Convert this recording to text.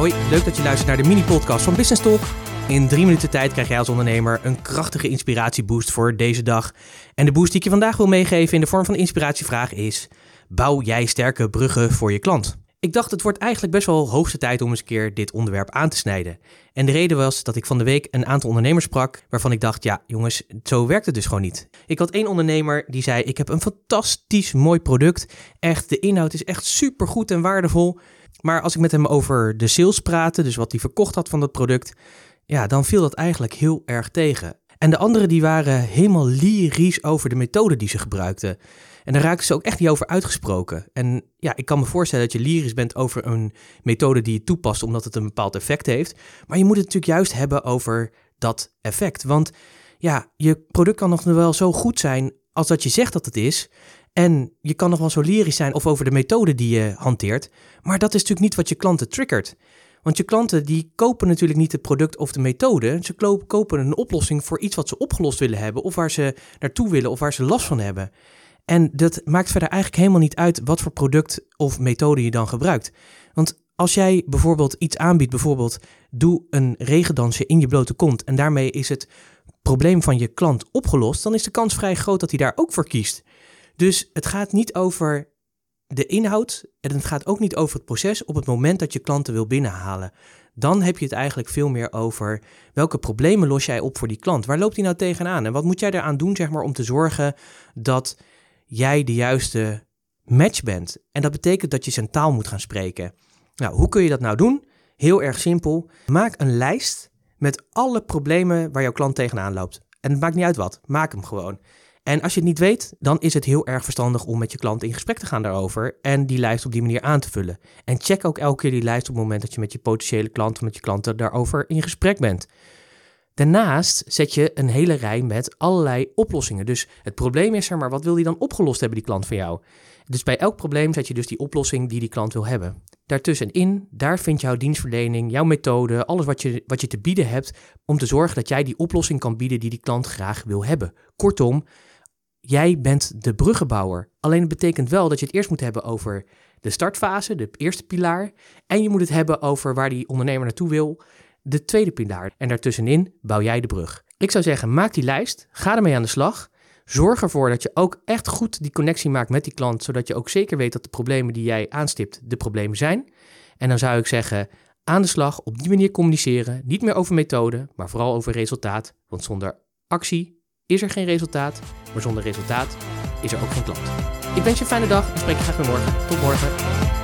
Hoi, leuk dat je luistert naar de mini-podcast van Business Talk. In drie minuten tijd krijg jij als ondernemer een krachtige inspiratieboost voor deze dag. En de boost die ik je vandaag wil meegeven in de vorm van de inspiratievraag is: bouw jij sterke bruggen voor je klant? Ik dacht, het wordt eigenlijk best wel hoogste tijd om eens een keer dit onderwerp aan te snijden. En de reden was dat ik van de week een aantal ondernemers sprak waarvan ik dacht, ja jongens, zo werkt het dus gewoon niet. Ik had één ondernemer die zei, ik heb een fantastisch mooi product. Echt, de inhoud is echt super goed en waardevol. Maar als ik met hem over de sales praatte, dus wat hij verkocht had van dat product, ja, dan viel dat eigenlijk heel erg tegen. En de anderen die waren helemaal lyrisch over de methode die ze gebruikten. En daar raakten ze ook echt niet over uitgesproken. En ja, ik kan me voorstellen dat je lyrisch bent over een methode die je toepast omdat het een bepaald effect heeft. Maar je moet het natuurlijk juist hebben over dat effect. Want ja, je product kan nog wel zo goed zijn als dat je zegt dat het is. En je kan nog wel zo lyrisch zijn of over de methode die je hanteert. Maar dat is natuurlijk niet wat je klanten triggert. Want je klanten die kopen natuurlijk niet het product of de methode. Ze kopen een oplossing voor iets wat ze opgelost willen hebben. Of waar ze naartoe willen of waar ze last van hebben. En dat maakt verder eigenlijk helemaal niet uit wat voor product of methode je dan gebruikt. Want als jij bijvoorbeeld iets aanbiedt, bijvoorbeeld doe een regendansje in je blote kont en daarmee is het probleem van je klant opgelost, dan is de kans vrij groot dat hij daar ook voor kiest. Dus het gaat niet over de inhoud en het gaat ook niet over het proces op het moment dat je klanten wil binnenhalen. Dan heb je het eigenlijk veel meer over welke problemen los jij op voor die klant. Waar loopt hij nou tegenaan en wat moet jij eraan doen zeg maar, om te zorgen dat jij de juiste match bent. En dat betekent dat je zijn taal moet gaan spreken. Nou, hoe kun je dat nou doen? Heel erg simpel. Maak een lijst met alle problemen waar jouw klant tegenaan loopt. En het maakt niet uit wat, maak hem gewoon. En als je het niet weet, dan is het heel erg verstandig om met je klant in gesprek te gaan daarover en die lijst op die manier aan te vullen. En check ook elke keer die lijst op het moment dat je met je potentiële klant of met je klanten daarover in gesprek bent. Daarnaast zet je een hele rij met allerlei oplossingen. Dus het probleem is er, maar wat wil die dan opgelost hebben, die klant van jou? Dus bij elk probleem zet je dus die oplossing die die klant wil hebben. Daartussenin, daar vindt jouw dienstverlening, jouw methode, alles wat je, wat je te bieden hebt, om te zorgen dat jij die oplossing kan bieden die die klant graag wil hebben. Kortom, jij bent de bruggenbouwer. Alleen het betekent wel dat je het eerst moet hebben over de startfase, de eerste pilaar. En je moet het hebben over waar die ondernemer naartoe wil de tweede pilaar. En daartussenin bouw jij de brug. Ik zou zeggen, maak die lijst, ga ermee aan de slag. Zorg ervoor dat je ook echt goed die connectie maakt met die klant, zodat je ook zeker weet dat de problemen die jij aanstipt de problemen zijn. En dan zou ik zeggen, aan de slag, op die manier communiceren. Niet meer over methode, maar vooral over resultaat. Want zonder actie is er geen resultaat, maar zonder resultaat is er ook geen klant. Ik wens je een fijne dag en spreek je graag weer morgen. Tot morgen.